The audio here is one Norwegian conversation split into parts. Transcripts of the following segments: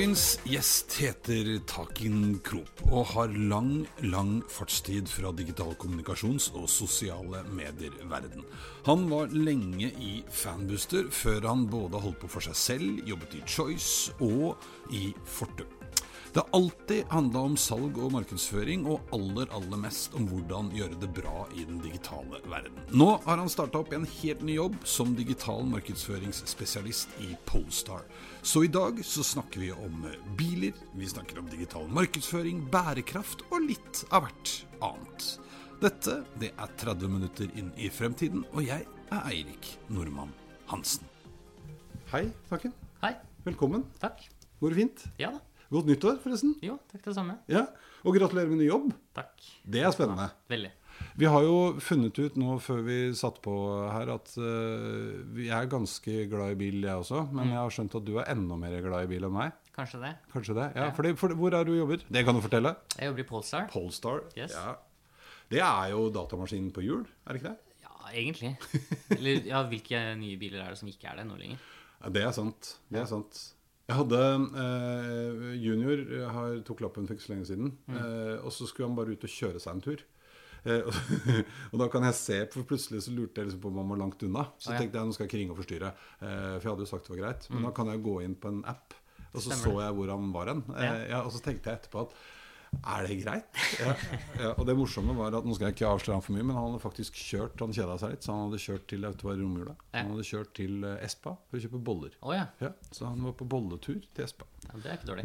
Dagens gjest heter Takin Krop og har lang, lang fartstid fra digital kommunikasjons- og sosiale medier-verden. Han var lenge i Fanbooster før han både holdt på for seg selv, jobbet i Choice og i Fortum. Det har alltid handla om salg og markedsføring, og aller, aller mest om hvordan gjøre det bra i den digitale verden. Nå har han starta opp en helt ny jobb som digital markedsføringsspesialist i Polestar. Så i dag så snakker vi om biler, vi snakker om digital markedsføring, bærekraft og litt av hvert annet. Dette det er 30 minutter inn i fremtiden, og jeg er Eirik Nordmann Hansen. Hei, Takken. Hei. Velkommen. Takk. Går det fint? Ja da. Godt nyttår, forresten. Jo, takk det samme. Ja, Og gratulerer med ny jobb. Takk. Det er spennende. Veldig. Vi har jo funnet ut nå før vi satt på her, at uh, jeg er ganske glad i bil, jeg også. Men Mm. jeg har skjønt at du er enda mer glad i bil enn meg. Kanskje det. Kanskje det? Ja, Ja. fordi, for, Hvor er du jobber? Det kan du fortelle. Jeg jobber i Polestar. Polestar. Yes. Ja. Det er jo datamaskinen på hjul, er det ikke det? Ja, egentlig. Eller ja, hvilke nye biler er det som ikke er det nå lenger? Ja, det er sant. Det er sant. Jeg hadde eh, Junior har, tok lappen for ikke så lenge siden. Mm. Eh, og så skulle han bare ut og kjøre seg en tur. Eh, og, og da kan jeg se, for plutselig så lurte jeg liksom på om han var langt unna. Så ah, ja. tenkte jeg nå skal jeg kringe og forstyrre. Eh, for jeg hadde jo sagt det var greit. Men da kan jeg gå inn på en app, og så Mm. Stemmer så jeg hvor han var hen. Eh, Ja. ja, og så tenkte jeg etterpå at er det greit? Ja, ja, og det morsomme var at Nå skal jeg ikke avsløre han for mye, men han hadde faktisk kjørt Han kjeda seg litt, så han hadde kjørt til Autovar romjula. Han hadde kjørt til eh, Espa for å kjøpe boller. Oh, ja. Ja, så han var på bolletur til Espa. ja. Det er ikke dårlig.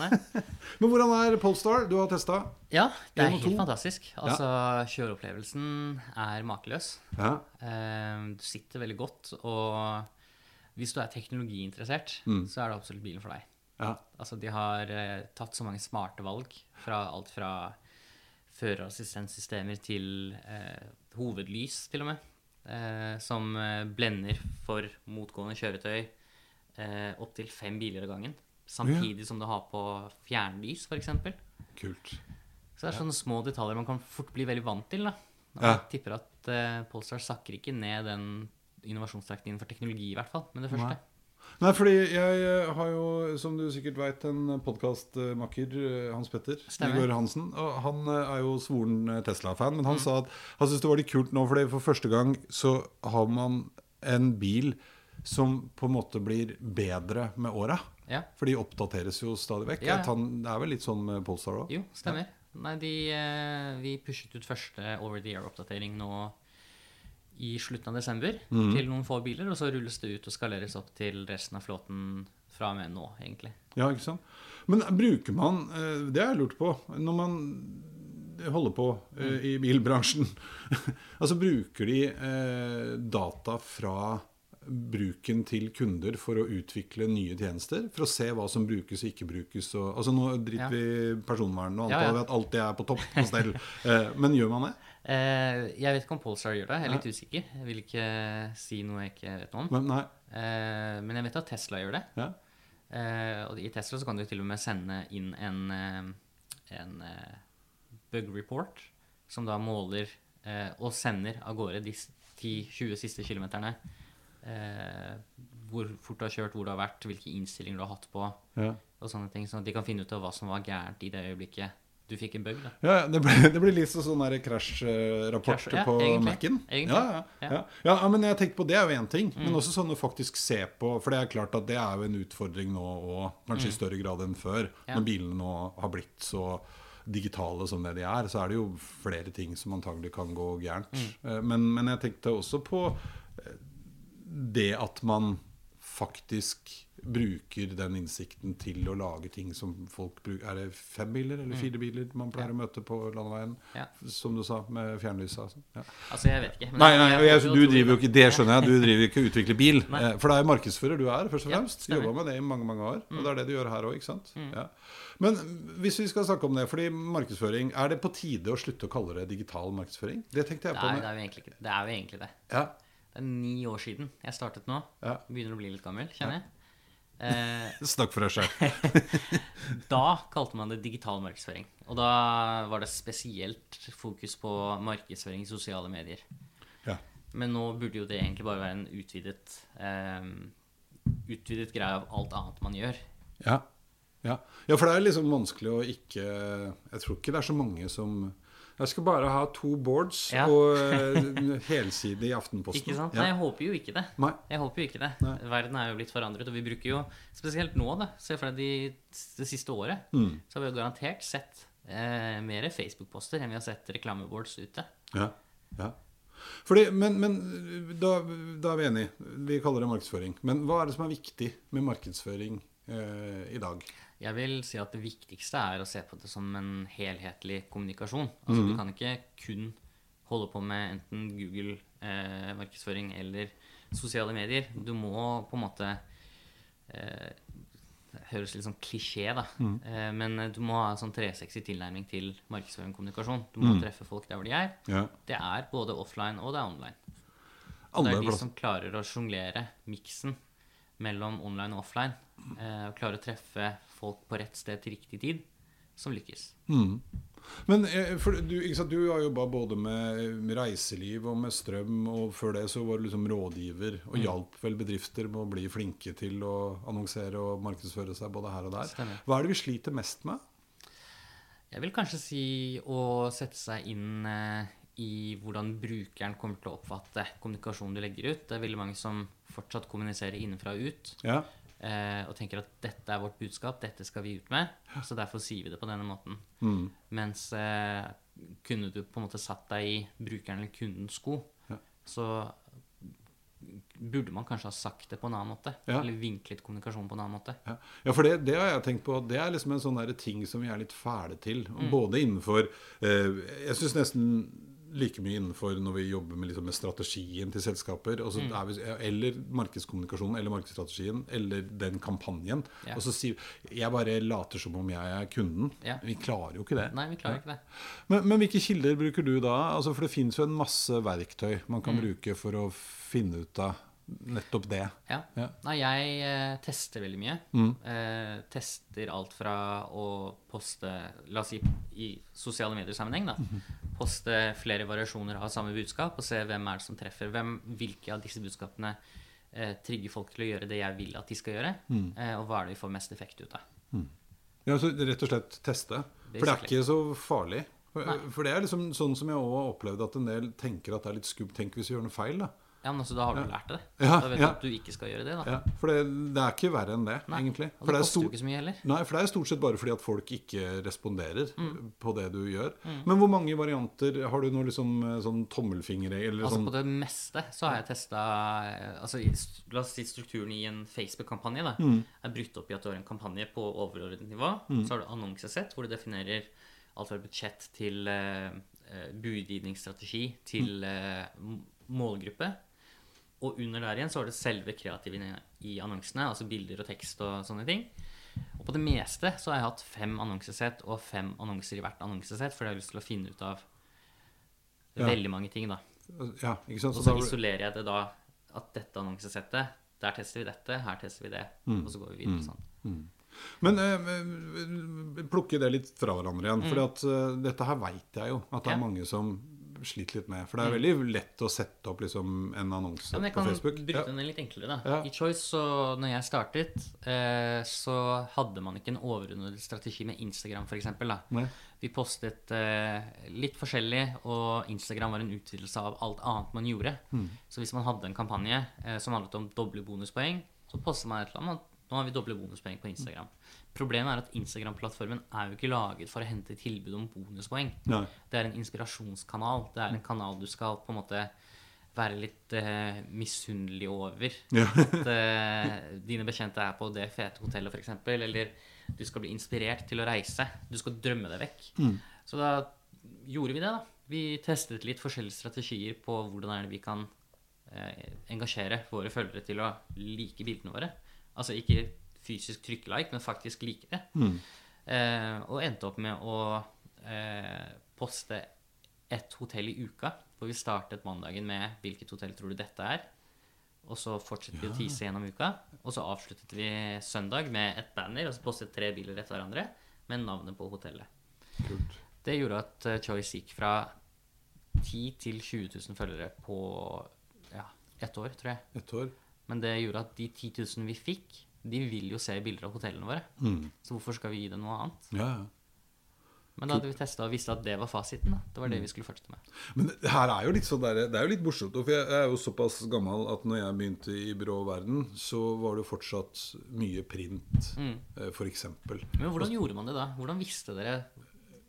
Nei. Men hvordan er Polestar? Du har testa? Ja, det er helt fantastisk. Altså, kjøreopplevelsen er makeløs. Ja. Eh, Du sitter veldig godt, og hvis du er teknologiinteressert, Mm. så er det absolutt bilen for deg. Ja. Altså, de har eh, tatt så mange smarte valg, fra alt fra førerassistentsystemer til eh, hovedlys, til og med, eh, som eh, blender for motgående kjøretøy eh, opptil fem biler av gangen. Samtidig som du har på fjernlys, f.eks. Kult. Så det er sånne små detaljer man kan fort bli veldig vant til. da. Ja. Jeg tipper at eh, Polestar sakker ikke ned den innovasjonstakten innenfor teknologi, i hvert fall, med det første. Nei. Nei, fordi jeg eh, har jo, som du sikkert veit, en podkastmakker, Hans Petter. Nygaard Hansen. Og han eh, er jo svoren eh, Tesla-fan, men han Mm. sa at han syntes det var litt kult nå, fordi for første gang så har man en bil som på en måte blir bedre med åra. Ja. For de oppdateres jo stadig vekk. Ja, ja. Det er vel litt sånn med Polestar òg? Jo, stemmer. Nei, de, eh, vi pushet ut første over the air-oppdatering nå i slutten av desember mm. til noen få biler, og så rulles det ut og skaleres opp til resten av flåten fra og med nå, egentlig. Ja, ikke sant? Men bruker man eh, Det har jeg lurt på. Når man holder på mm. i bilbransjen Altså bruker de eh, data fra bruken til kunder for å utvikle nye tjenester? For å se hva som brukes og ikke brukes? Og, altså Nå driter Ja. vi i og antar ja. vi at alt det er på topp på stell. eh, men gjør man det? Eh, jeg vet ikke om Polestar gjør det, jeg er litt usikker. Jeg vil ikke si noe jeg ikke vet noe om. Men. Eh, men jeg vet at Tesla gjør det. Ja. Eh, og i Tesla så kan du til og med sende inn en, en bug report, som da måler og sender av gårde de 10-20 siste kilometerne. Eh, hvor fort du har kjørt, hvor du har vært, hvilke innstillinger du har hatt på, Ja. og sånne ting. Sånn at de kan finne ut av hva som var gærent i det øyeblikket du fikk en bug. da. Ja, det blir, det blir litt sånn der krasjrapport Crash, ja, på. Mac-en. Ja, ja, ja. ja. ja, men jeg tenkte på det er jo én ting. Men Mm. også sånn å faktisk se på For det er klart at det er jo en utfordring nå og kanskje i større grad enn før. Mm. Når bilene nå har blitt så digitale som det de er, så er det jo flere ting som antagelig kan gå gærent. Mm. Eh, Men, men jeg tenkte også på eh, det at man faktisk bruker den innsikten til å lage ting som folk bruker Er det fem biler eller fire biler man pleier å møte på landeveien? Ja. Som du sa, med fjernlysa? sånn? Ja. Altså, jeg vet ikke. Nei, nei, jeg jeg, du driver jo ikke Det skjønner jeg, du driver ikke og utvikler bil. Nei. Eh, For det er markedsfører du er, først og fremst. Ja, Jobba med det i mange mange år. Og det er det du gjør her òg, ikke sant? Mm. Ja. Men hvis vi skal snakke om det, fordi markedsføring Er det på tide å slutte å kalle det digital markedsføring? Det tenkte jeg på. Nei, det er jo egentlig ikke det. er jo egentlig det. Ja, Det er ni år siden jeg startet nå. ja. Begynner å bli litt gammel, kjenner jeg. Eh, Snakk for deg sjøl. da kalte man det digital markedsføring. Og da var det spesielt fokus på markedsføring i sosiale medier. Ja. Men nå burde jo det egentlig bare være en utvidet eh, utvidet greie av alt annet man gjør. Ja. Ja. ja, for det er liksom vanskelig å ikke Jeg tror ikke det er så mange som Jeg skal bare ha to boards Ja. og eh, helside i Aftenposten. Ikke sant? Ja. Nei, jeg håper jo ikke det. Nei. Jeg håper jo ikke det. Nei. Verden er jo blitt forandret, og vi bruker jo Spesielt nå, da. Se for deg de, det siste året. Mm. Så har vi jo garantert sett eh, mer Facebook-poster enn vi har sett reklameboards ute. Ja, ja. Fordi, men men da, da er vi enige. Vi kaller det markedsføring. Men hva er det som er viktig med markedsføring eh, i dag? Jeg vil si at det viktigste er å se på det som en helhetlig kommunikasjon. Altså Du kan ikke kun holde på med enten Google-markedsføring eller sosiale medier. Du må på en måte eh, Det høres litt sånn klisjé, da. Eh, men du må ha en sånn 360 tilnærming til markedsføring og kommunikasjon. Du må treffe folk der hvor de er. Ja. Det er både offline og det er online. Og det er de som klarer å sjonglere miksen mellom online og offline, eh, og klare å treffe folk på rett sted til riktig tid, som lykkes. Mm. Men eh, for du, sant, du har jobba både med, reiseliv og med strøm, og før det så var du liksom rådgiver Mm. og hjalp vel bedrifter med å bli flinke til å annonsere og markedsføre seg både her og der. Stemmer. Hva er det vi sliter mest med? Jeg vil kanskje si å sette seg inn eh, i hvordan brukeren kommer til å oppfatte kommunikasjonen du legger ut. Det er veldig mange som fortsatt kommuniserer innenfra og ut, Ja. eh, og tenker at dette er vårt budskap, dette skal vi ut med, så derfor sier vi det på denne måten. Mm. Mens eh, kunne du på en måte satt deg i brukeren eller kundens sko, Ja. så burde man kanskje ha sagt det på en annen måte. Ja. Eller vinklet kommunikasjonen på en annen måte. Ja, ja for det, det har jeg tenkt på. Det er liksom en sånn ting som vi er litt fæle til. Både innenfor eh, Jeg syns nesten like mye innenfor når vi jobber med, liksom, med strategien til selskaper. Er vi, eller markedskommunikasjonen eller markedsstrategien eller den kampanjen. Ja. Og så sier Jeg bare later som om jeg er kunden. Ja. Vi klarer jo ikke det. Nei, vi klarer ikke det. Men, men hvilke kilder bruker du da? Altså, for det fins jo en masse verktøy man kan bruke for å finne ut av nettopp det. Ja. Ja. Nei, jeg eh, tester veldig mye. Mm. Eh, tester alt fra å poste La oss si i sosiale medier-sammenheng, da. Poste flere variasjoner av samme budskap og se hvem er det som treffer. Hvem, hvilke av disse budskapene eh, trigger folk til å gjøre det jeg vil at de skal gjøre? Eh, og hva er det vi får mest effekt ut av? Ja, så Rett og slett teste. For det er ikke så farlig. For, for det er liksom sånn som jeg også har opplevd at en del tenker at det er litt skummelt. Tenk hvis vi gjør noe feil, da. Ja, men altså, Da har du lært det. Ja, da vet ja. du at du ikke skal gjøre det. da. Ja, for det, det er ikke verre enn det, Nei, egentlig. Og For det det, er koster jo ikke så mye heller. nei, for det er stort sett bare fordi at folk ikke responderer Mm. på det du gjør. Men hvor mange varianter Har du noe liksom eh, sånn tommelfingre eller Altså sånn På det meste så har jeg testa altså, La oss si strukturen i en Facebook-kampanje da, Mm. er brutt opp i at du har en kampanje på overordnet nivå. Så har du annonsesett, hvor du definerer alt fra budsjett til eh, eh, budgivningsstrategi til eh, m- målgruppe. Og under der igjen så har du selve kreativet i- annonsene, altså bilder og tekst og sånne ting. Og på det meste så har jeg hatt fem annonsesett og fem annonser i hvert annonsesett, fordi jeg har lyst til å finne ut av Ja. veldig mange ting, da. Ja, ikke sant? Og Så så da- isolerer jeg det da at dette annonsesettet Der tester vi dette, her tester vi det, Mm. og så går vi videre sånn. Men eh, plukke det litt fra hverandre igjen. For at, eh, dette her veit jeg jo at det er Ja. mange som sliter litt med. For det er veldig lett å sette opp liksom, en annonse Ja, men jeg kan bryte den litt enklere, da. Ja. I Choice, så når jeg startet, eh, så hadde man ikke en overordnet strategi med Instagram, f.eks. Vi postet eh, litt forskjellig, og Instagram var en utvidelse av alt annet man gjorde. Mm. Så hvis man hadde en kampanje eh, som handlet om doble bonuspoeng, så postet man et eller annet. Nå har vi doble bonuspoeng på Instagram. Problemet er at Instagram-plattformen er jo ikke laget for å hente tilbud om bonuspoeng. Nei. Det er en inspirasjonskanal. Det er en kanal du skal på en måte være litt uh, misunnelig over Ja. at uh, dine bekjente er på det fete hotellet, f.eks. Eller du skal bli inspirert til å reise. Du skal drømme deg vekk. Mm. Så da gjorde vi det, da. Vi testet litt forskjellige strategier på hvordan er det vi kan eh, engasjere våre følgere til å like bildene våre. Altså ikke fysisk trykkelike, men faktisk like det. Mm. Eh, og endte opp med å eh, poste ett hotell i uka. For vi startet mandagen med 'Hvilket hotell tror du dette er?' Og så fortsatte vi å tease gjennom uka. Og så avsluttet vi søndag med et banner, og så postet tre biler etter hverandre med navnet på hotellet. Kult. Det gjorde at eh, Choice gikk fra 10 til 20 000 følgere på ja, ett år, tror jeg. Et år. Men det gjorde at de 10 000 vi fikk, de vil jo se bilder av hotellene våre. Mm. Så hvorfor skal vi gi dem noe annet? Ja, ja. Men da hadde vi testa og visste at det var fasiten. da. Det var Mm. det vi skulle fortsette med. Men det her er jo litt sånn der, det er jo litt morsomt. For jeg er jo såpass gammel at når jeg begynte i byråverden, så var det jo fortsatt mye print, Mm. f.eks. for eksempel. Men hvordan gjorde man det da? Hvordan visste dere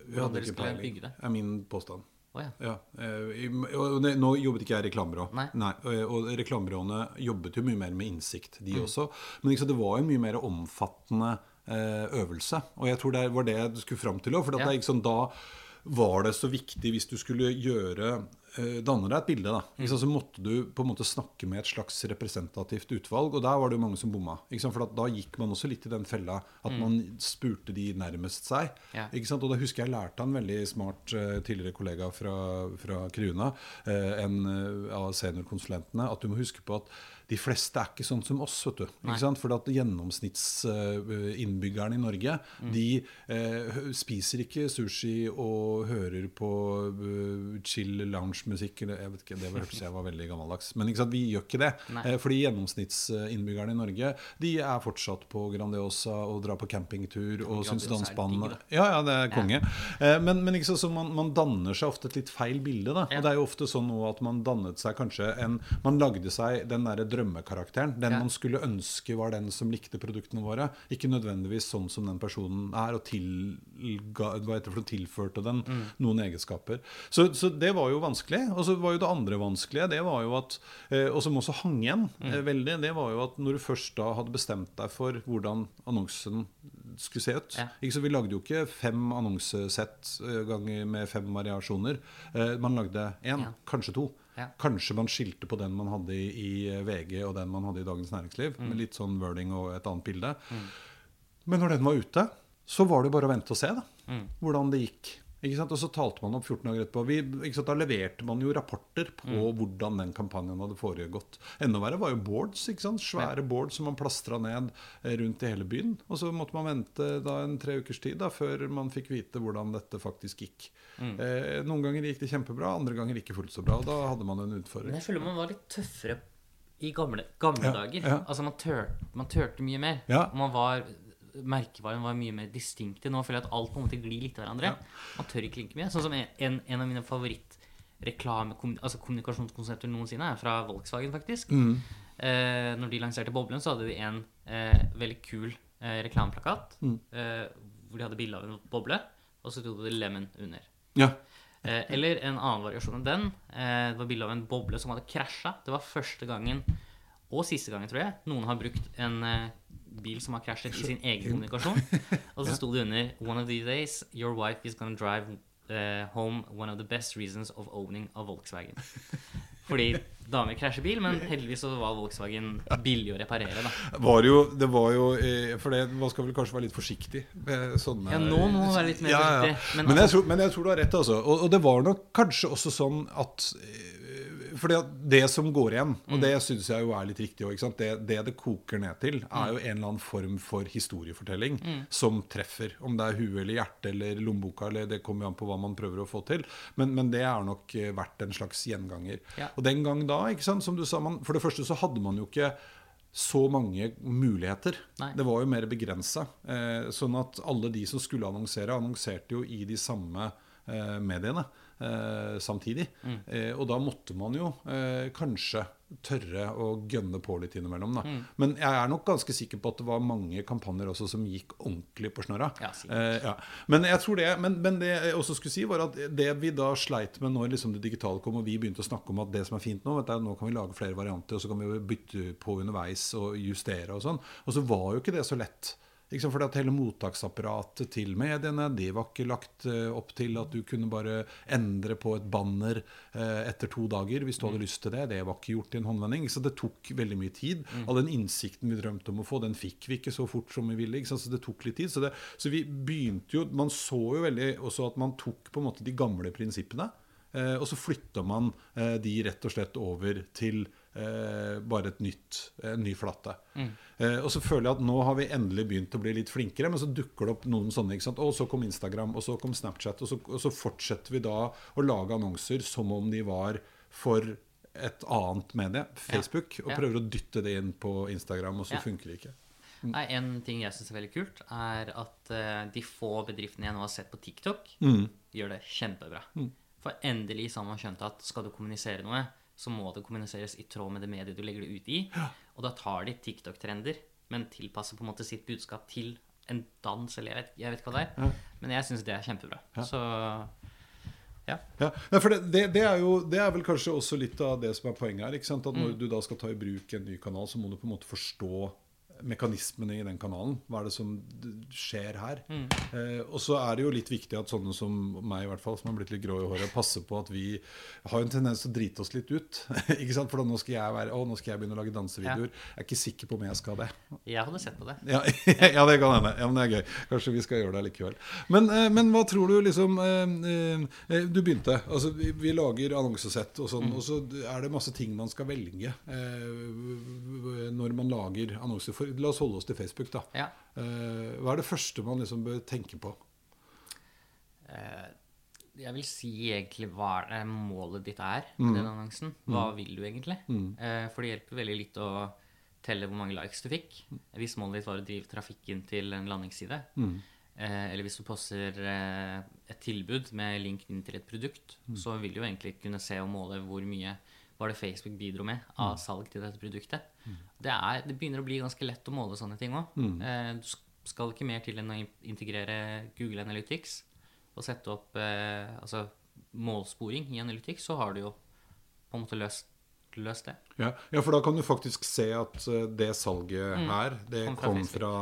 hvordan dere skulle peiling. bygge det? er min påstand. Å ja. Ja, eh, og Nå jobbet ikke jeg i reklamebyrå. Nei. og og reklamebyråene jobbet jo mye mer med innsikt, de Mm. også. Men sant, det var jo mye mer omfattende eh, øvelse. Og jeg tror det var det du skulle fram til òg. For Ja. sånn, da var det så viktig hvis du skulle gjøre eh, danne deg et bilde, da. Mm. Så måtte du på en måte snakke med et slags representativt utvalg, og der var det jo mange som bomma. For da gikk man også litt i den fella at man spurte de nærmest seg. Mm. Ja. Og da husker jeg lærte en veldig smart eh, tidligere kollega fra, fra Kruna, eh, en av seniorkonsulentene, at du må huske på at de fleste er ikke sånn som oss. vet du. For at gjennomsnittsinnbyggerne i Norge Mm. de eh, spiser ikke sushi og hører på uh, chill lounge-musikk. eller Jeg vet ikke, Det hørtes jeg var veldig gammeldags. Men ikke sant? vi gjør ikke det. Nei. Eh, fordi gjennomsnittsinnbyggerne i Norge de er fortsatt på Grandiosa og drar på campingtur og syns Grandiosa er dansbanen digg, da. Ja, ja, det er konge. Ja. Men, men ikke så, så man, man danner seg ofte et litt feil bilde. Da. Ja. Og det er jo ofte sånn nå at man dannet seg kanskje en Man lagde seg den derre drømmekarakteren. Den Ja. man skulle ønske var den som likte produktene våre. Ikke nødvendigvis sånn som den personen er, og tilga, hva heter det tilførte den Mm. noen egenskaper. Så, så det var jo vanskelig. Og så var jo det andre vanskelige, det var jo at eh, Og som også hang igjen Mm. eh, veldig, det var jo at når du først da hadde bestemt deg for hvordan annonsen skulle se ut Ja. ikke så Vi lagde jo ikke fem annonsesett eh, ganger med fem variasjoner. Man lagde én, Ja. kanskje to. Ja. Kanskje man skilte på den man hadde i, VG og den man hadde i Dagens Næringsliv. Mm. Med litt sånn wording og et annet bilde. Men når den var ute, så var det bare å vente og se da, Mm. hvordan det gikk. Og så talte man opp 14 dager etterpå. Vi? Da leverte man jo rapporter på Mm. hvordan den kampanjen hadde foregått. Enda verre var jo boards. Svære boards som man plastra ned eh, rundt i hele byen. Og så måtte man vente da en tre ukers tid da, før man fikk vite hvordan dette faktisk gikk. Mm. Eh, noen ganger gikk det kjempebra, andre ganger ikke fullt så bra. Og da hadde man en Men utfordring. jeg føler man var litt tøffere i gamle, gamle Ja, dager. ja. Altså man, tør, man tørte mye mer. Ja. Og man var Merkevaren var mye mer distinkte. Nå føler jeg at alt på en måte glir litt til hverandre. Ja. Man tør ikke klinke mye. Sånn som en, en, av mine favorittreklame... Altså kommunikasjonskonsepter noensinne er fra Volkswagen, faktisk. Mm. Eh, når de lanserte Boblen, så hadde de en eh, veldig kul eh, reklameplakat Mm. eh, hvor de hadde bilde av en boble, og så sto det 'Lemon' under. Ja. Eh, eller en annen variasjon enn den. Eh, det var bilde av en boble som hadde krasja. Det var første gangen, og siste gangen, tror jeg, noen har brukt en bil som har krasjet i sin egen kommunikasjon. Og så sto det under 'One of these days, your wife is gonna drive uh, home one of the best reasons of owning a Volkswagen'. Fordi damer krasjer bil, men heldigvis så var Volkswagen billig å reparere. da Var jo, det var jo eh, For det, man skal vel kanskje være litt forsiktig med sånne Ja, nå må man være litt mer forsiktig, Men, men jeg altså- tror, men jeg tror du har rett, altså. Og, og det var nok kanskje også sånn at for det som går igjen, og Mm. det syns jeg jo er litt riktig òg, det, det det koker ned til, Mm. er jo en eller annen form for historiefortelling som treffer. Om det er huet eller hjertet eller lommeboka, eller det kommer jo an på hva man prøver å få til. Men, men det er nok eh, vært en slags gjenganger. Ja. Og den gang da, ikke sant, som du sa, man, for det første så hadde man jo ikke så mange muligheter. Nei. Det var jo mer begrensa. Eh, sånn at alle de som skulle annonsere, annonserte jo i de samme eh, mediene samtidig. Mm. Eh, og da måtte man jo eh, kanskje tørre å gønne på litt innimellom. Da. Mm. Men jeg er nok ganske sikker på at det var mange kampanjer også som gikk ordentlig på snørra. Ja. Eh, ja. Men jeg tror det men, men det jeg også skulle si, var at det vi da sleit med når liksom det digitale kom, og vi begynte å snakke om at det som er fint nå, vet du, nå kan vi lage flere varianter, og så kan vi bytte på underveis og justere og sånn. Og så var jo ikke det så lett. Sant? Fordi at Hele mottaksapparatet til mediene det var ikke lagt eh, opp til at du kunne bare endre på et banner eh, etter to dager hvis du hadde lyst til det. Det var ikke gjort i en håndvending. Så det tok veldig mye tid. All den innsikten vi drømte om å få, den fikk vi ikke så fort som vi ville. Så det tok litt tid. Så, det, så vi begynte jo Man så jo veldig også at man tok på en måte de gamle prinsippene. Eh, og så flytta man de rett og slett over til eh, bare et nytt, en ny flate. Eh, og så føler jeg at nå har vi endelig begynt å bli litt flinkere, men så dukker det opp noen sånne. ikke sant? Og så kom Instagram, og så kom Snapchat, og så, og så fortsetter vi da å lage annonser som om de var for et annet medie, Facebook, og Ja. prøver å dytte det inn på Instagram, og så Ja. funker det ikke. Nei, En ting jeg syns er veldig kult, er at eh, de få bedriftene jeg nå har sett på TikTok, Mm. gjør det kjempebra. For endelig så har man skjønt at skal du kommunisere noe, så må det kommuniseres i tråd med det mediet du legger det ut i. Og da tar de TikTok-trender, men tilpasser på en måte sitt budskap til en dans, eller jeg vet, jeg vet ikke hva det er. Men jeg syns det er kjempebra. Så ja. Ja, Nei, for det, det, det, er jo, det er vel kanskje også litt av det som er poenget her. At Mm. Når du da skal ta i bruk en ny kanal, så må du på en måte forstå mekanismene i den kanalen. Hva er det som skjer her? Mm. Eh, og så er det jo litt viktig at sånne som meg, i hvert fall, som har blitt litt grå i håret, passer på at vi har en tendens til å drite oss litt ut. ikke sant? For da nå skal jeg være, å, nå skal jeg begynne å lage dansevideoer. Jeg er ikke sikker på om jeg skal det. Jeg hadde sett på det. Ja, ja, det kan hende. Ja, men det er gøy. Kanskje vi skal gjøre det likevel. Men, eh, men hva tror du liksom eh, eh, Du begynte. Altså, vi, vi lager annonsesett og sånn, og så er det masse ting man skal velge eh, når man lager annonser. For, la oss holde oss til Facebook, da. Ja. Eh, hva er det første man liksom bør tenke på? Eh, jeg vil si egentlig hva er målet ditt er med den annonsen. Hva vil du egentlig? Mm. for det hjelper veldig litt å telle hvor mange likes du fikk. Hvis målet ditt var å drive trafikken til en landingsside. mm. eller hvis du poster eh, et tilbud med link inn til et produkt, så vil du egentlig kunne se og måle hvor mye var det Facebook bidro med av salg til dette produktet. Det, er, det begynner å bli ganske lett å måle sånne ting òg. Eh, du skal ikke mer til enn å integrere Google Analytics og sette opp eh, altså målsporing i Analytics, så har du jo på en måte løst, løst det. Ja, ja, for da kan du faktisk se at eh, det salget her, det Mm. Kom fra kom fra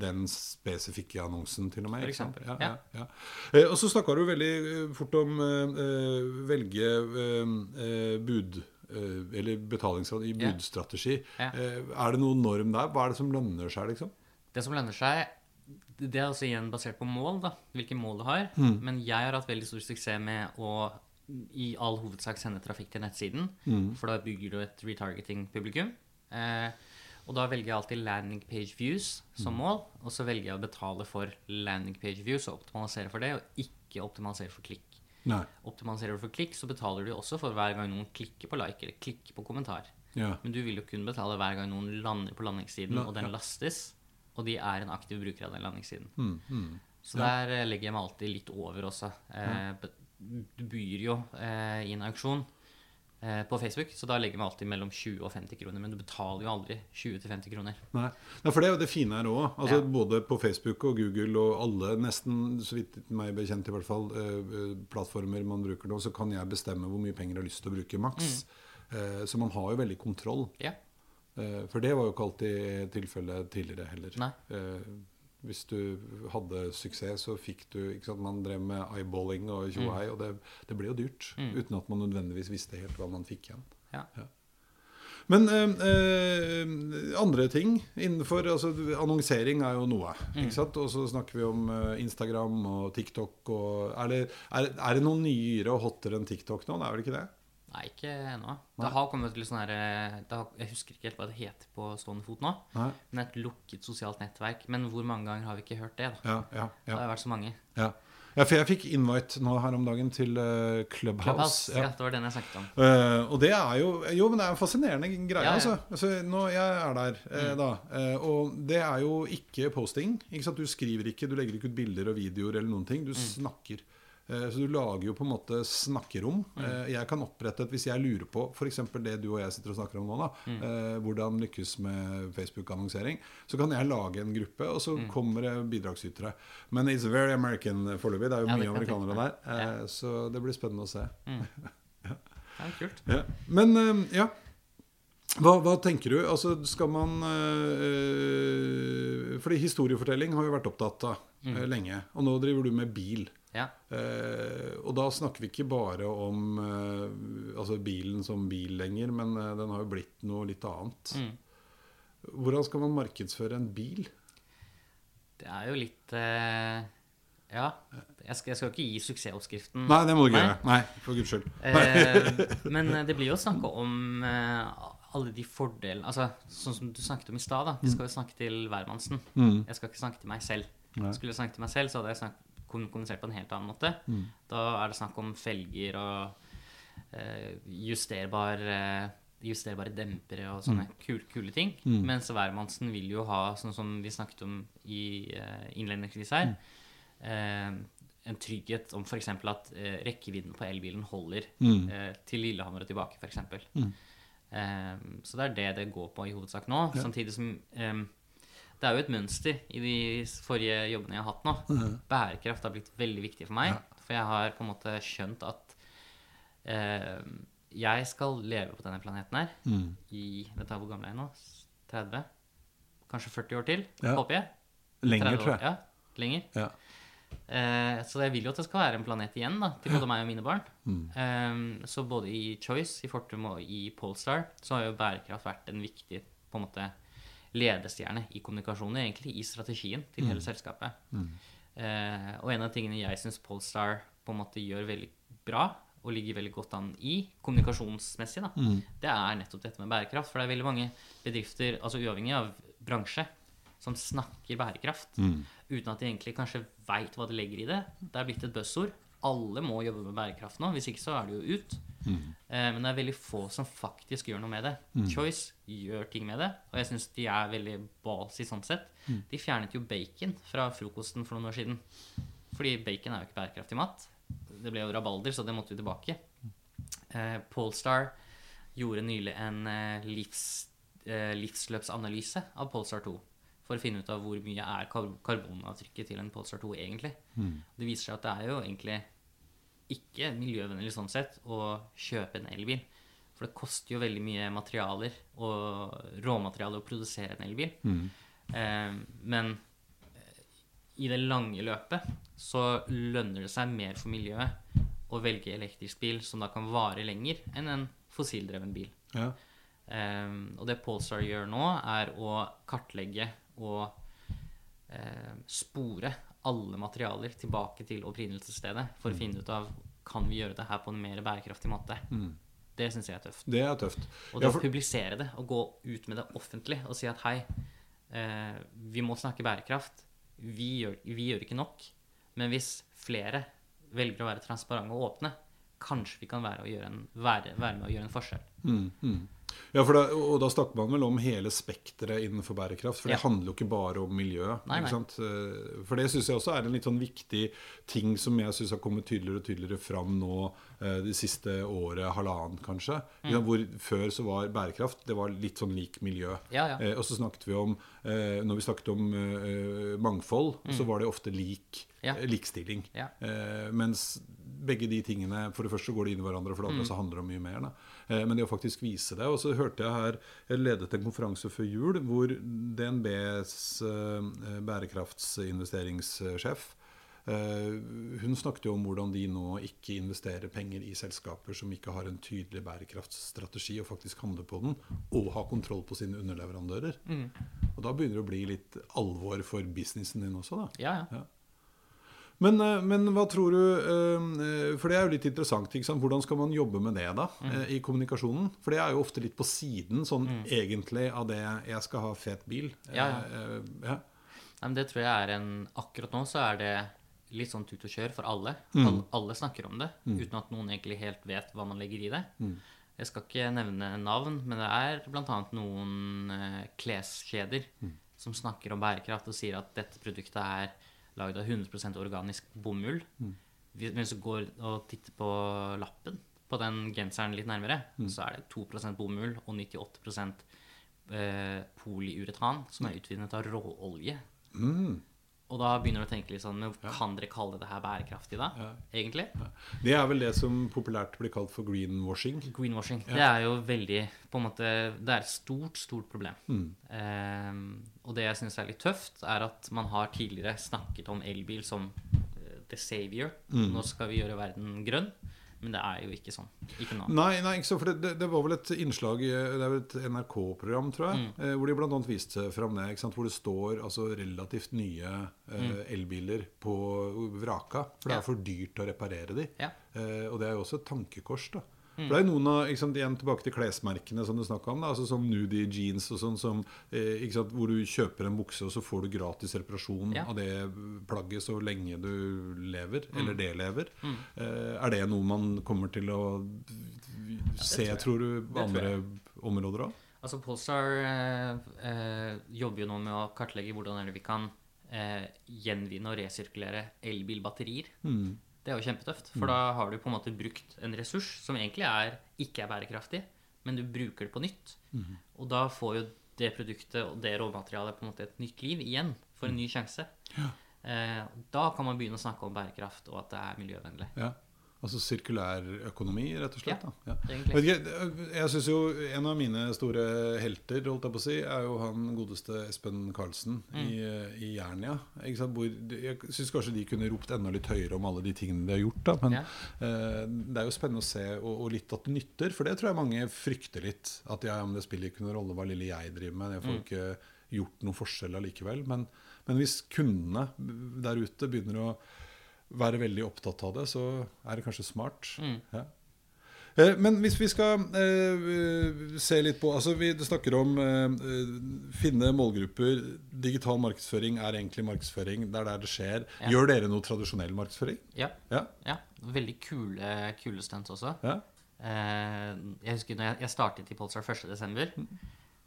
den spesifikke annonsen, til og med. For eksempel, Ja, ja. Ja. Eh, og så snakka du veldig eh, fort om eh, eh, velge eh, eh, bud Eller betalingsråd i budstrategi. Er det noen norm der? Hva er det som lønner seg, liksom? Det som lønner seg, det er altså igjen basert på mål, da. Hvilke mål du har. Mm. Men jeg har hatt veldig stor suksess med å i all hovedsak sende trafikk til nettsiden. Mm. For da bygger du et retargeting-publikum. Eh, og da velger jeg alltid landing page views Mm. som mål. Og så velger jeg å betale for landing page views og optimalisere for det, og ikke optimalisere for klikk. Nei. Optimaliserer du for klikk, så betaler du også for hver gang noen klikker på like eller klikker på kommentar. Ja. Men du vil jo kun betale hver gang noen lander på landingssiden, La- og den ja. lastes, og de er en aktiv bruker av den landingssiden. Mm, mm. Så der eh, legger jeg meg alltid litt over også. Eh, Du byr jo eh, i en auksjon på Facebook, så da legger vi alltid mellom 20 og 50 kroner. Men du betaler jo aldri 20-50 kroner. Nei. ja, for det er jo det fine her òg. Altså, Ja. Både på Facebook og Google og alle, nesten så vidt meg bekjent i hvert fall, eh, eh, plattformer man bruker nå, så kan jeg bestemme hvor mye penger jeg har lyst til å bruke maks. Eh, så man har jo veldig kontroll. Ja. Eh, for det var jo ikke alltid tilfellet tidligere heller. Nei. Hvis du hadde suksess, så fikk du ikke sant, Man drev med eyeballing og tjohei, og det, det ble jo dyrt. Mm. Uten at man nødvendigvis visste helt hva man fikk igjen. Ja. Men eh, eh, andre ting innenfor altså, Annonsering er jo noe. Mm. Ikke sant? Og så snakker vi om eh, Instagram og TikTok. Og, er, det, er, er det noe nyere og hottere enn TikTok nå? Det er vel ikke det? Nei, ikke ennå. Det har kommet litt sånn her eh, har- Jeg husker ikke helt hva det heter på stående fot nå. Nei? Men et lukket sosialt nettverk. Men hvor mange ganger har vi ikke hørt det? da? Ja, ja, Det har vært så mange. ja. ja, for jeg fikk invite nå her om dagen til uh, Clubhouse. Clubhouse, ja. Ja. det var den jeg snakket om. Uh, og det er jo Jo, men det er en fascinerende greie, Ja, ja. altså. altså. Nå, jeg er der, eh, da. Eh, og det er jo ikke posting. Ikke sant? Du skriver ikke, du legger ikke ut bilder og videoer eller noen ting. Du snakker. Eh, Så du lager jo på en måte snakkerom. Eh, Jeg kan opprette et Hvis jeg lurer på f.eks. det du og jeg sitter og snakker om nå, da, eh, hvordan lykkes med Facebook-annonsering, så kan jeg lage en gruppe, og så kommer det bidragsytere. Men it's very American foreløpig. Det er jo Ja, mye amerikanere der. Så det blir spennende å se. Ja, kult. Men ja. Hva, hva tenker du? Altså, skal man øh, Fordi historiefortelling har jo vært opptatt av mm. lenge. Og nå driver du med bil. Ja. Uh, og da snakker vi ikke bare om uh, altså bilen som bil lenger, men uh, den har jo blitt noe litt annet. Mm. Hvordan skal man markedsføre en bil? Det er jo litt eh, Ja. Jeg skal, jeg skal ikke gi suksessoppskriften. Nei, det må du ikke gjøre. Nei, for guds skyld. Eh, men eh, det blir jo snakka om eh, alle de fordelene Altså, sånn som du snakket om i stad, da. vi skal jo snakke til hvermannsen. Mm. Jeg skal ikke snakke til meg selv. Nei. Skulle jeg snakke til meg selv, så hadde jeg snakket, kommunisert på en helt annen måte. Mm. Da er det snakk om felger og eh, justerbar eh, justerbare dempere og sånne kule, kule ting. Mm. Mens hvermannsen vil jo ha, sånn som vi snakket om i uh, innledningsvis her, eh, en trygghet om f.eks. at eh, rekkevidden på elbilen holder Mm. eh, til Lillehammer og tilbake, f.eks. Mm. Eh, så det er det det går på i hovedsak nå. Samtidig som um, det er jo et mønster i de forrige jobbene jeg har hatt nå. Mhm. Bærekraft har blitt veldig viktig for meg. For jeg har på en måte skjønt at uh, jeg skal leve på denne planeten her Mm. i Vet du hvor gammel jeg er nå? 30? Kanskje 40 år til, Ja. håper jeg. Lenger, år, tror jeg. Ja, lenger. Ja. Eh, så jeg vil jo at det skal være en planet igjen da, til både meg og mine barn. Mm. Eh, så både i Choice, i Fortum og i Polestar så har jo bærekraft vært en viktig på en måte ledestjerne i kommunikasjonen, egentlig i strategien til hele selskapet. Eh, og en av tingene jeg syns Polestar på en måte gjør veldig bra, og ligger veldig godt an i kommunikasjonsmessig, da, det er nettopp dette med bærekraft. For det er veldig mange bedrifter, altså uavhengig av bransje, som snakker bærekraft Mm. uten at de egentlig kanskje veit hva de legger i det. Det er blitt et buzzord. Alle må jobbe med bærekraft nå, hvis ikke så er det jo ut. Eh, men det er veldig få som faktisk gjør noe med det. Choice gjør ting med det, og jeg syns de er veldig ballsy sånn sett. De fjernet jo bacon fra frokosten for noen år siden. Fordi bacon er jo ikke bærekraftig mat. Det ble jo rabalder, så det måtte vi tilbake. Eh, Polestar gjorde nylig en eh, livs, eh, livsløpsanalyse av Polestar 2 for å finne ut av hvor mye er karbonavtrykket til en Polestar 2 egentlig. Det viser seg at det er jo egentlig ikke miljøvennlig sånn sett å kjøpe en elbil. For det koster jo veldig mye materialer og råmaterialer å produsere en elbil. Eh, men eh, i det lange løpet så lønner det seg mer for miljøet å velge elektrisk bil som da kan vare lenger enn en fossildreven bil. Ja. Eh, og det Polestar gjør nå, er å kartlegge og eh, spore alle materialer tilbake til opprinnelsesstedet for å finne ut av kan vi gjøre det her på en mer bærekraftig måte. Det syns jeg er tøft. Det er tøft. Og Ja, for- å publisere det og gå ut med det offentlig og si at hei, eh, vi må snakke bærekraft. Vi gjør, vi gjør ikke nok. Men hvis flere velger å være transparente og åpne, kanskje vi kan være, å gjøre en, være, være med å gjøre en forskjell. Mm, mm. Ja, for da, og da snakker man vel om hele spekteret innenfor bærekraft. For det Ja. handler jo ikke bare om miljø. Nei, nei. Eh, For det syns jeg også er en litt sånn viktig ting som jeg syns har kommet tydeligere og tydeligere fram nå eh, det siste året, halvannen kanskje. Mm. Hvor før så var bærekraft det var litt sånn lik miljø. Ja. Eh, og så snakket vi om eh, Når vi snakket om eh, mangfold, så var det ofte lik, Mm. Eh, likstilling. Mens begge de tingene For det første går de inn i hverandre, og for det Mm. andre så handler det om mye mer. Da. Eh, men det å faktisk vise det. Og så hørte jeg her Jeg ledet en konferanse før jul hvor DNBs eh, bærekraftsinvesteringssjef eh, hun snakket jo om hvordan de nå ikke investerer penger i selskaper som ikke har en tydelig bærekraftsstrategi og faktisk handler på den, og har kontroll på sine underleverandører. Mm. Og da begynner det å bli litt alvor for businessen din også, da. Ja, ja. Men, eh, men hva tror du eh, For det er jo litt interessant. Hvordan skal man jobbe med det da, Mm. eh, i kommunikasjonen? For det er jo ofte litt på siden sånn egentlig av det 'jeg skal ha fet bil'. Ja, ja. Ja. Nei, men det tror jeg er en Akkurat nå så er det litt sånn tut og kjør for alle. Mm. Alle, alle snakker om det, uten at noen egentlig helt vet hva man legger i det. Mm. Jeg skal ikke nevne navn, men det er bl.a. noen kleskjeder Mm. som snakker om bærekraft og sier at dette produktet er lagd av 100% organisk bomull. Mm. hvis du går og titter på lappen på den genseren litt nærmere, så er det 2% bomull og 98 eh, polyuretan som er utvinnet av råolje. Og da begynner du å tenke litt sånn Men kan dere kalle det her bærekraftig, da? Egentlig? Det er vel det som populært blir kalt for greenwashing. Greenwashing. Det er jo veldig på en måte, Det er et stort, stort problem. Eh, og det jeg syns er litt tøft, er at man har tidligere snakket om elbil som eh, the savior. Nå skal vi gjøre verden grønn. Men det er jo ikke sånn. Ikke nå. Nei, nei ikke så, for det, det, det var vel et innslag Det er vel et NRK-program, tror jeg, eh, hvor de annet viste fram det. Ikke sant? Hvor det står altså, relativt nye eh, elbiler på vraka. For det er for dyrt å reparere de. Ja. Eh, og det er jo også et tankekors, da. For det er noen av, sant, Igjen tilbake til klesmerkene som du snakka om. Da, altså Som Nudie jeans og sånn, som, eh, sant, hvor du kjøper en bukse, og så får du gratis reparasjon Ja. av det plagget så lenge du lever, eller det lever. Eh, er det noe man kommer til å se, tror tror du, på tror andre jeg. områder òg? Altså Polestar eh, eh, jobber jo nå med å kartlegge hvordan er det vi kan eh, gjenvinne og resirkulere elbilbatterier. Det er jo kjempetøft, for da har du på en måte brukt en ressurs som egentlig er, ikke er bærekraftig, men du bruker det på nytt. Og da får jo det produktet og det råmaterialet på en måte et nytt liv igjen, for en ny sjanse. Eh, da kan man begynne å snakke om bærekraft og at det er miljøvennlig. Ja. Altså sirkulær økonomi, rett og slett? Ja. Ja. Vet ikke, jeg synes jo En av mine store helter holdt jeg på å si, er jo han godeste Espen Karlsen Mm. i, i Jernia. Hvor, jeg syns kanskje de kunne ropt enda litt høyere om alle de tingene de har gjort. Da. Men Ja. eh, det er jo spennende å se, og, og litt at det nytter. For det tror jeg mange frykter litt. At ja, men det spiller ikke noen rolle hva lille jeg driver med. Jeg får Mm. ikke gjort noen forskjell allikevel. Men, men hvis kundene der ute begynner å være veldig opptatt av det, så er det kanskje smart. Mm. Ja. Eh, Men hvis vi skal eh, se litt på altså Vi snakker om eh, finne målgrupper. Digital markedsføring er egentlig markedsføring. Det er der det skjer. Ja. Gjør dere noe tradisjonell markedsføring? Ja, Ja? ja. Veldig kule, kule stunts også. ja? Eh, jeg husker når jeg, jeg startet i Polestar 1.12.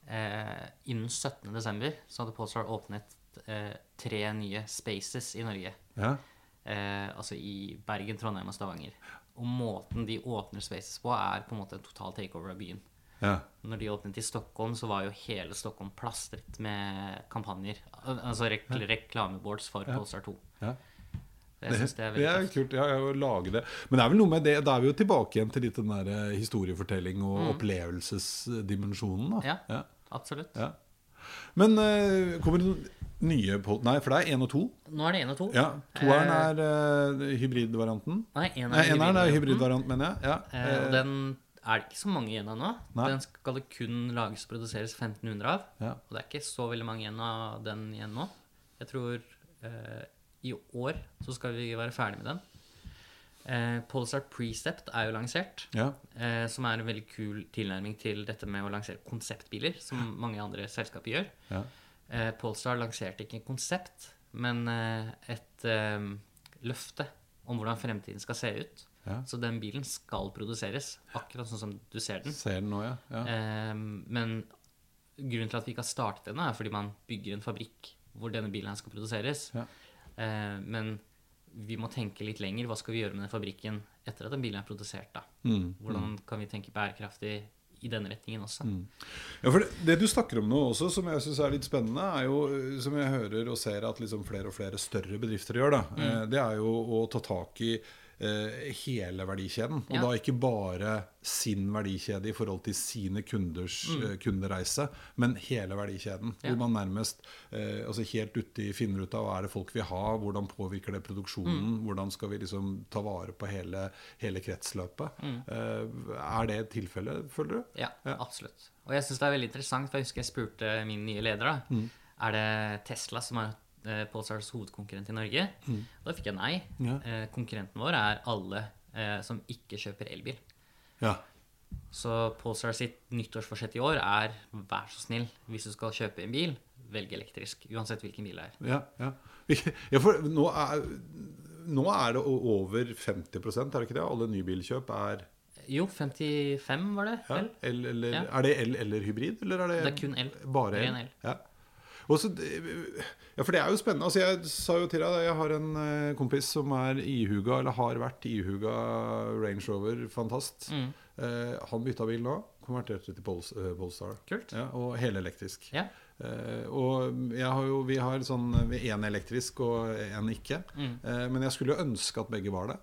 Eh, innen 17.12. så hadde Polestar åpnet eh, tre nye spaces i Norge. ja. Eh, altså i Bergen, Trondheim og Stavanger. Og måten de åpner spaces på, er på en måte en total takeover av byen. ja. Når de åpnet i Stockholm, så var jo hele Stockholm plastret med kampanjer. Altså rek reklameboards for Polestar 2. ja. Synes det er det er kult. Ja, ja, å lage det. Men det er vel noe med det Da er vi jo tilbake igjen til litt den der eh, historiefortelling og opplevelsesdimensjonen. Da. Mm. Ja. Absolutt. Ja. Men uh, kommer det noen nye på Nei, for det er én og to. Nå er det én og to. Ja, Toeren Eh, er uh, hybridvarianten. Nei, eneren er eneren er hybridvarianten. hybridvariant, mener jeg. Ja. Uh, og den er det ikke så mange igjen av nå. Nei. Den skal det kun lages og produseres 1500 av. Ja. Og det er ikke så veldig mange igjen av den igjen nå. Jeg tror i år så skal vi være ferdig med den. Eh, Polestar Precept er jo lansert, ja. eh, som er en veldig kul tilnærming til dette med å lansere konseptbiler, som mange andre selskaper gjør. Ja. Eh, Polestar lanserte ikke en konsept, men eh, et eh, løfte om hvordan fremtiden skal se ut. Ja. Så den bilen skal produseres, akkurat sånn som du ser den. Ser den nå, ja. ja. Eh, men grunnen til at vi ikke har startet ennå, er fordi man bygger en fabrikk hvor denne bilen skal produseres. Ja. Eh, men vi må tenke litt lenger. Hva skal vi gjøre med den fabrikken etter at den bilen er produsert? da? Mm. Hvordan kan vi tenke bærekraftig i denne retningen også? Ja, for det, det du snakker om nå også, som jeg syns er litt spennende, er jo, eh, som jeg hører og ser at liksom flere og flere større bedrifter gjør, da, mm. det er jo å ta tak i eh, hele verdikjeden. Og Ja. da ikke bare sin verdikjede i forhold til sine kunders eh, kundereise, men hele verdikjeden. Ja. Hvor man nærmest eh, altså helt uti finner ut av hva er det folk vil ha, hvordan påvirker det produksjonen, hvordan skal vi liksom ta vare på hele, hele kretsløpet. Eh, er det et tilfelle, føler du? Ja, Ja. absolutt. Og jeg syns det er veldig interessant, for jeg husker jeg spurte min nye leder da, Mm. er det Tesla som eh, Polestars hovedkonkurrent i Norge. Mm. da fikk jeg nei. Ja. Eh, konkurrenten vår er alle eh, som ikke kjøper elbil. Ja. Så Polestar sitt nyttårsforsett i år er vær så snill, hvis du skal kjøpe en bil, velg elektrisk. Uansett hvilken bil det er. Ja, ja. ja for nå er, nå er det over 50% er det ikke det? Alle nybilkjøp er Jo, 55 var det ja, el, eller. Er det el eller hybrid? Eller er det, Det er kun el. Bare el? El. Ja. Og så, ja, for det er jo spennende. Altså, jeg sa jo til deg Jeg har en eh, kompis som er ihuga, eller har vært ihuga Range Rover-fantast. Mm. Eh, han bytta bil nå. Konverterte til Pols, eh, Polestar. Kult. Ja, og helelektrisk. Ja. Eh, og jeg har jo, vi har sånn én elektrisk og én ikke. Mm. Eh, men jeg skulle jo ønske at begge var det.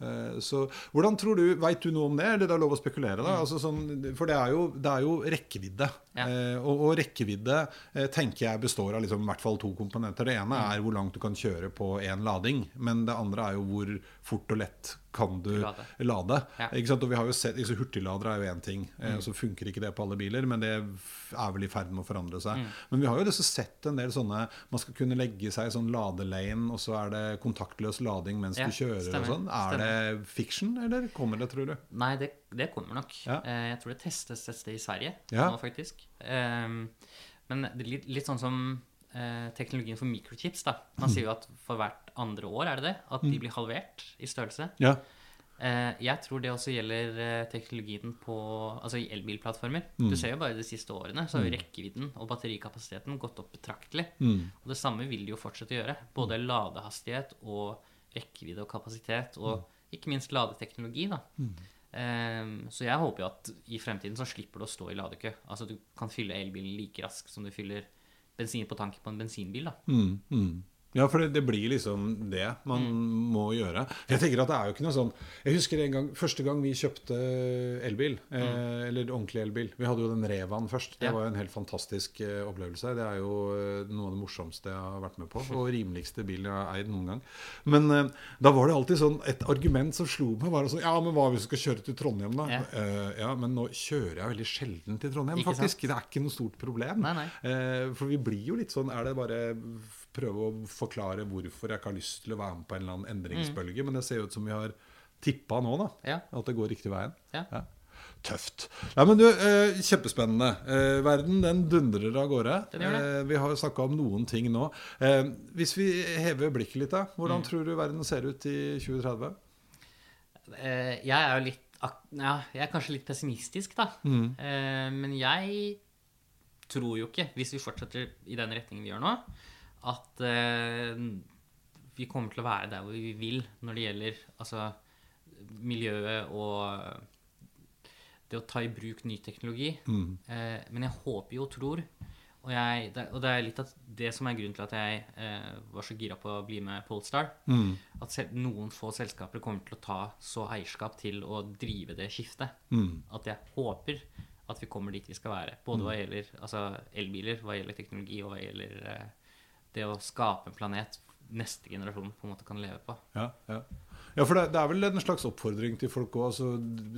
Eh, så hvordan tror du, Veit du noe om det? Eller det er lov å spekulere? da? Altså sånn, for det er jo, det er jo rekkevidde. Ja. Eh, og, og rekkevidde eh, tenker jeg består av liksom, i hvert fall to komponenter. Det ene er hvor langt du kan kjøre på én lading. Men det andre er jo hvor fort og lett kan du Lade. lade. Ja. Og vi har jo sett, liksom, Hurtigladere er jo én ting. Eh, så funker ikke det på alle biler, men det er vel i ferd med å forandre seg. Men vi har jo også sett en del sånne Man skal kunne legge seg i sånn ladelane, og så er det kontaktløs lading mens Ja, du kjører stemmer, og sånn. Er det fiction, eller kommer det, tror du? Nei, det, det kommer nok. Ja. Eh, jeg tror det testes et sted i Sverige Ja. nå, faktisk. Ehm, men det er litt, litt sånn som eh, teknologien for microchips. da. Man sier jo at for hvert andre år er det det, at de blir halvert i størrelse. Ja. Eh, jeg tror det også gjelder eh, teknologien på, altså i elbilplattformer. Mm. Du ser jo bare de siste årene, så har jo rekkevidden og batterikapasiteten gått opp betraktelig. Mm. Og det samme vil de jo fortsette å gjøre. Både ladehastighet og rekkevidde og kapasitet, og ikke minst ladeteknologi. da. Ehm, så jeg håper jo at i fremtiden så slipper du å stå i ladekø. Altså du kan fylle elbilen like raskt som du fyller bensin på tanken på en bensinbil. da. Mm, mm. Ja, for det, det blir liksom det man må gjøre. Jeg tenker at det er jo ikke noe sånn Jeg husker en gang, første gang vi kjøpte elbil, eh, eller ordentlig elbil Vi hadde jo den Revaen først. Det Ja. var jo en helt fantastisk eh, opplevelse. Det er jo eh, noe av det morsomste jeg har vært med på. Og rimeligste bil jeg har eid noen gang. Men eh, da var det alltid sånn et argument som slo meg. Var sånn, ja, men hva hvis vi skal kjøre til Trondheim, da? Ja. Eh, ja, men nå kjører jeg veldig sjelden til Trondheim, Ikke faktisk. Det er ikke noe stort problem. Nei, nei. Eh, for vi blir jo litt sånn Er det bare prøve å forklare hvorfor jeg ikke har lyst til å være med på en eller annen endringsbølge? Men det ser jo ut som vi har tippa nå, da. Ja. At det går riktig veien. Ja. Tøft. Nei, men du, eh, Kjempespennende. Eh, verden den dundrer av gårde. Eh, vi har snakka om noen ting nå. Eh, hvis vi hever blikket litt, da. Hvordan Mm. tror du verden ser ut i 2030? Eh, jeg er jo litt ja, jeg er kanskje litt pessimistisk, da. Mm. Eh, men jeg tror jo ikke, hvis vi fortsetter i den retningen vi gjør nå, at eh, vi kommer til å være der hvor vi vil når det gjelder altså, miljøet og det å ta i bruk ny teknologi. Mm. Eh, men jeg håper jo og tror, og, jeg, og det er litt av det som er grunnen til at jeg eh, var så gira på å bli med Polestar, Mm. at noen få selskaper kommer til å ta så eierskap til å drive det skiftet. Mm. At jeg håper at vi kommer dit vi skal være. Både hva gjelder altså elbiler, hva gjelder teknologi, og hva gjelder eh, det å skape en planet neste generasjon på en måte kan leve på. Ja, ja. ja for det, det er vel en slags oppfordring til folk òg. Altså,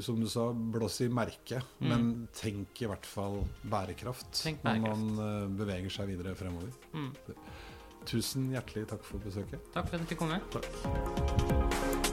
som du sa, blås i merket. Men tenk i hvert fall bærekraft, tenk bærekraft. når man eh, beveger seg videre fremover. Mm. Tusen hjertelig takk for besøket. Takk for at du fikk komme. Takk.